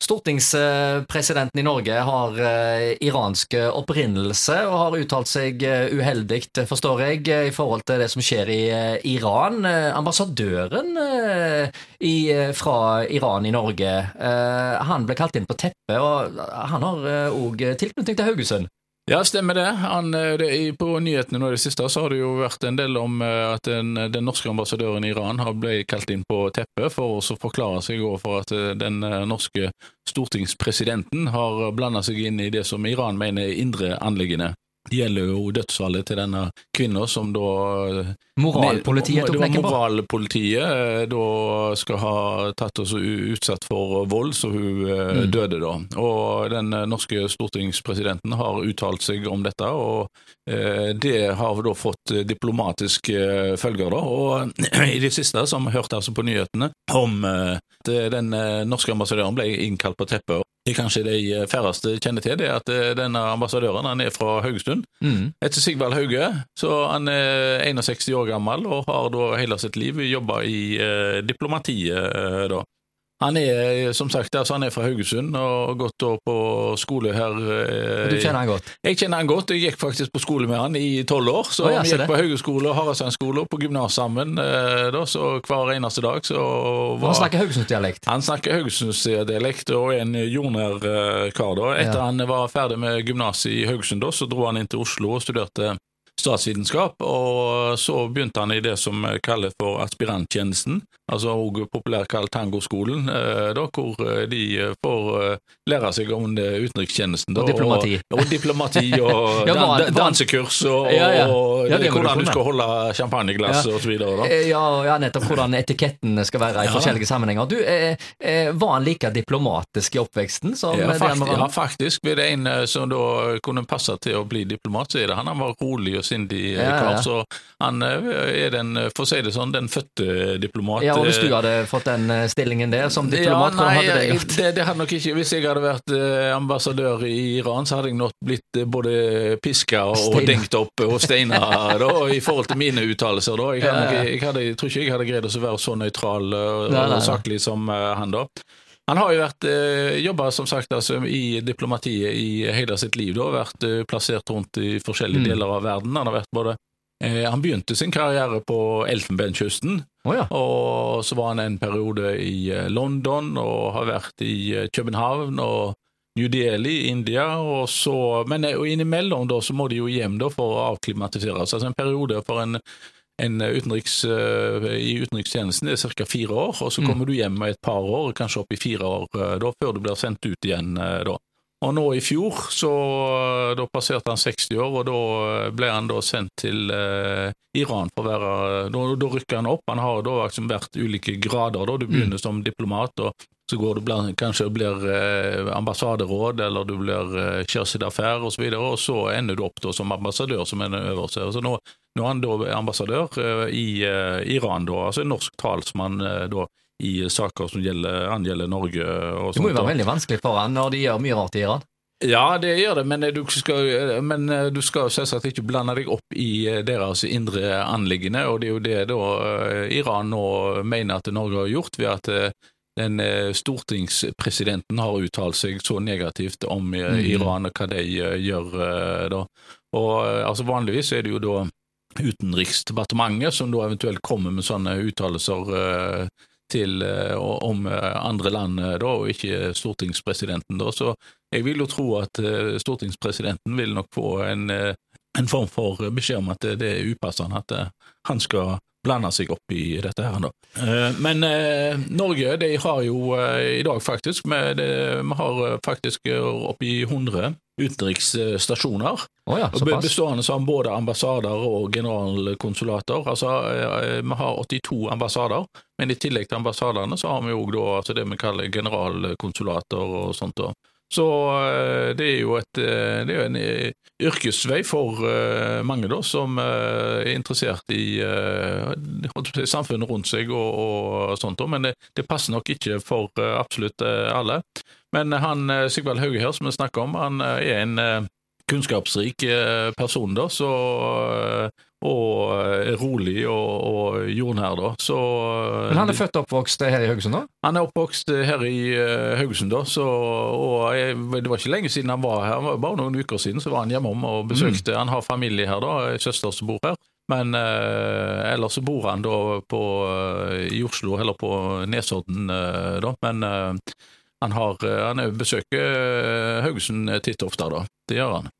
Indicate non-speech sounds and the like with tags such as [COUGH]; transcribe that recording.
Stortingspresidenten i Norge har eh, iransk opprinnelse og har uttalt seg eh, uheldig, forstår jeg, i forhold til det som skjer i eh, Iran. Ambassadøren fra Iran i Norge, han ble kalt inn på teppet, og han har òg tilknytning til Haugesund. Ja, stemmer det. Han, det på nyhetene nå i det siste så har det jo vært en del om eh, at den, den norske ambassadøren i Iran har ble kalt inn på teppet for å forklare seg for at eh, den eh, norske stortingspresidenten har blanda seg inn i det som Iran mener er indre anliggende. Det gjelder jo dødsfallet til denne kvinna som da Moralpolitiet tok knekken på? Moralpolitiet eh, da skal ha tatt oss utsatt for vold, så hun eh, mm. døde da. Og den eh, norske stortingspresidenten har uttalt seg om dette, og det har da fått diplomatiske følger, da. Og [CLEARS THROAT] i det siste, som vi hørte altså på nyhetene, om at den norske ambassadøren ble innkalt på teppet det kanskje de færreste kjenner til, det er at denne ambassadøren han er fra Haugesund. Mm. Etter Sigvald Hauge. Så han er 61 år gammel og har da hele sitt liv jobba i eh, diplomatiet. Eh, da. Han er som sagt altså han er fra Haugesund og har gått på skole her. Og du kjenner han godt? Jeg kjenner han godt. Jeg gikk faktisk på skole med han i tolv år. Så oh, ja, vi gikk på Haugeskole og Haraldsandskole og på gymnas sammen da, så hver eneste dag. Så var, han snakker haugesundsdialekt? Han snakker haugesundsdialekt og er en jordnær kar. da. Etter ja. han var ferdig med gymnaset i Haugesund, da, så dro han inn til Oslo og studerte statsvitenskap, og så begynte han i det som kalles for aspiranttjenesten, altså også populært kalt tangoskolen, eh, da, hvor eh, de eh, får lære seg om utenrikstjenesten. Da, og diplomati. Og, og diplomati, og [LAUGHS] ja, dan, dansekurs, og, ja, ja. hvordan du skal holde champagneglass ja. osv. Ja, ja, nettopp hvordan etiketten skal være i forskjellige sammenhenger. Du, eh, Var han like diplomatisk i oppveksten som ja, faktisk, ja, faktisk. Ved en som da kunne passe til å bli diplomat, så er det han. Han var rolig og sindig kar, så han er den, for å si det sånn, den fødte diplomat. Ja, og Hvis du eh, hadde fått den eh, stillingen der som diplomat, ja, nei, hadde det gjort? Det, det, hadde nok ikke, Hvis jeg hadde vært eh, ambassadør i Iran, så hadde jeg nok blitt både piska og, og dengt opp og steina [LAUGHS] i forhold til mine uttalelser. Jeg, ja, ja. jeg, jeg, tror ikke jeg hadde greid å være så nøytral og, og saklig som han da. Han har jo vært eh, jobba som sagt altså, i diplomatiet i hele sitt liv. Da, vært eh, plassert rundt i forskjellige mm. deler av verden. Han både Eh, han begynte sin karriere på Elfenbenskysten, oh, ja. og så var han en periode i eh, London og har vært i eh, København og New Delhi i India, og så, men og innimellom da, så må de jo hjem da, for å avklimatisere seg. Altså en periode for en, en utenriks, i utenrikstjenesten er ca. fire år, og så mm. kommer mm. du hjem med et par år, kanskje opp i fire år da, før du blir sendt ut igjen. da. Og nå i fjor, så da passerte han 60 år, og da ble han da sendt til eh, Iran for å være Da, da rykker han opp. Han har da liksom vært ulike grader. da, Du mm. begynner mm. som diplomat, og så går du blant, kanskje blir eh, ambassaderåd, eller du blir eh, chargé d'affaires osv., og, og så ender du opp da som ambassadør, som en øverste. Så nå, nå er han da ambassadør eh, i eh, Iran, da, altså en norsk talsmann eh, da i saker som gjelder, angjelder Norge. og. Det må jo være veldig vanskelig for han når de gjør mye rart i Iran? Ja, det gjør det, men du skal, men du skal selvsagt ikke blande deg opp i deres indre anliggende. og Det er jo det da eh, Iran nå mener at Norge har gjort, ved at eh, den eh, stortingspresidenten har uttalt seg så negativt om mm. Iran og hva de gjør da. Og altså Vanligvis er det jo da Utenriksdepartementet som da eventuelt kommer med sånne uttalelser til, eh, om eh, andre land, eh, da, og ikke stortingspresidenten. Da. Så jeg vil jo tro at stortingspresidenten vil nok få en, en form for beskjed om at det er upassende at han skal blande seg opp i dette her. Da. Men Norge de har jo i dag faktisk Vi har faktisk oppi 100 utenriksstasjoner. Oh ja, bestående av både ambassader og generalkonsulater. Altså, eh, Vi har 82 ambassader, men i tillegg til ambassadene så har vi jo altså det vi kaller generalkonsulater og sånt. Så eh, det er jo et, eh, det er en yrkesvei for mange da, som er interessert i samfunnet rundt seg og, og sånt, men det, det, passer nok ikke for absolutt alle. Men han eh, Sigvald Hauge her, som vi snakker om, han eh, er en eh, kunnskapsrik person, da, så, og er rolig og, og jordnær, da. Så Men han er født og oppvokst her i Haugesund, da? Han er oppvokst her i uh, Haugesund, da. Så, og jeg, det var ikke lenge siden han var her. Bare noen uker siden så var han hjemom og besøkte. Mm. Han har familie her, da. Søster som bor her. Men uh, ellers så bor han da på, uh, i Oslo, eller på Nesodden, da. Men han, har, han besøker Haugesund titt ofte, da. Det gjør han.